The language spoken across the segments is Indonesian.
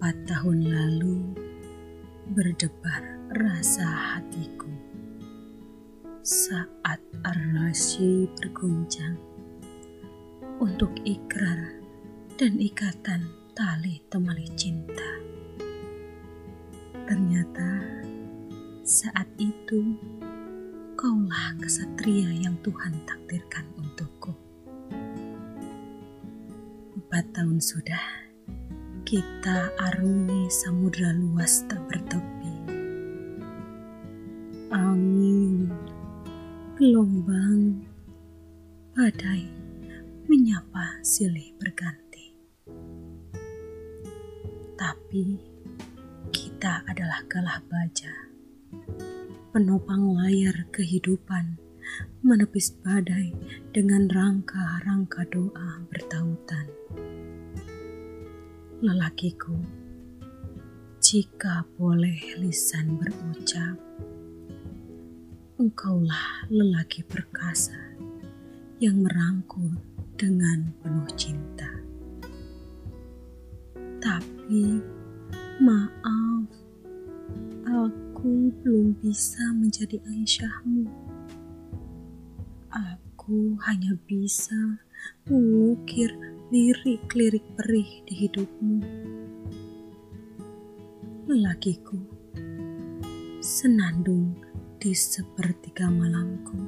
Empat tahun lalu berdebar rasa hatiku saat arnasyi berguncang untuk ikrar dan ikatan tali temali cinta. Ternyata saat itu kaulah kesatria yang Tuhan takdirkan untukku. Empat tahun sudah kita arungi samudra luas tak bertepi. Angin, gelombang, badai menyapa silih berganti. Tapi kita adalah galah baja, penopang layar kehidupan, menepis badai dengan rangka-rangka doa bertautan lelakiku, jika boleh lisan berucap, engkaulah lelaki perkasa yang merangkul dengan penuh cinta. Tapi, maaf, aku belum bisa menjadi Aisyahmu. Aku hanya bisa mengukir lirik-lirik perih di hidupmu. Lelakiku, senandung di sepertiga malamku.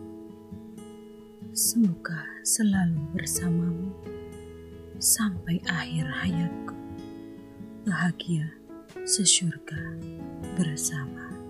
Semoga selalu bersamamu sampai akhir hayatku. Bahagia sesyurga bersama.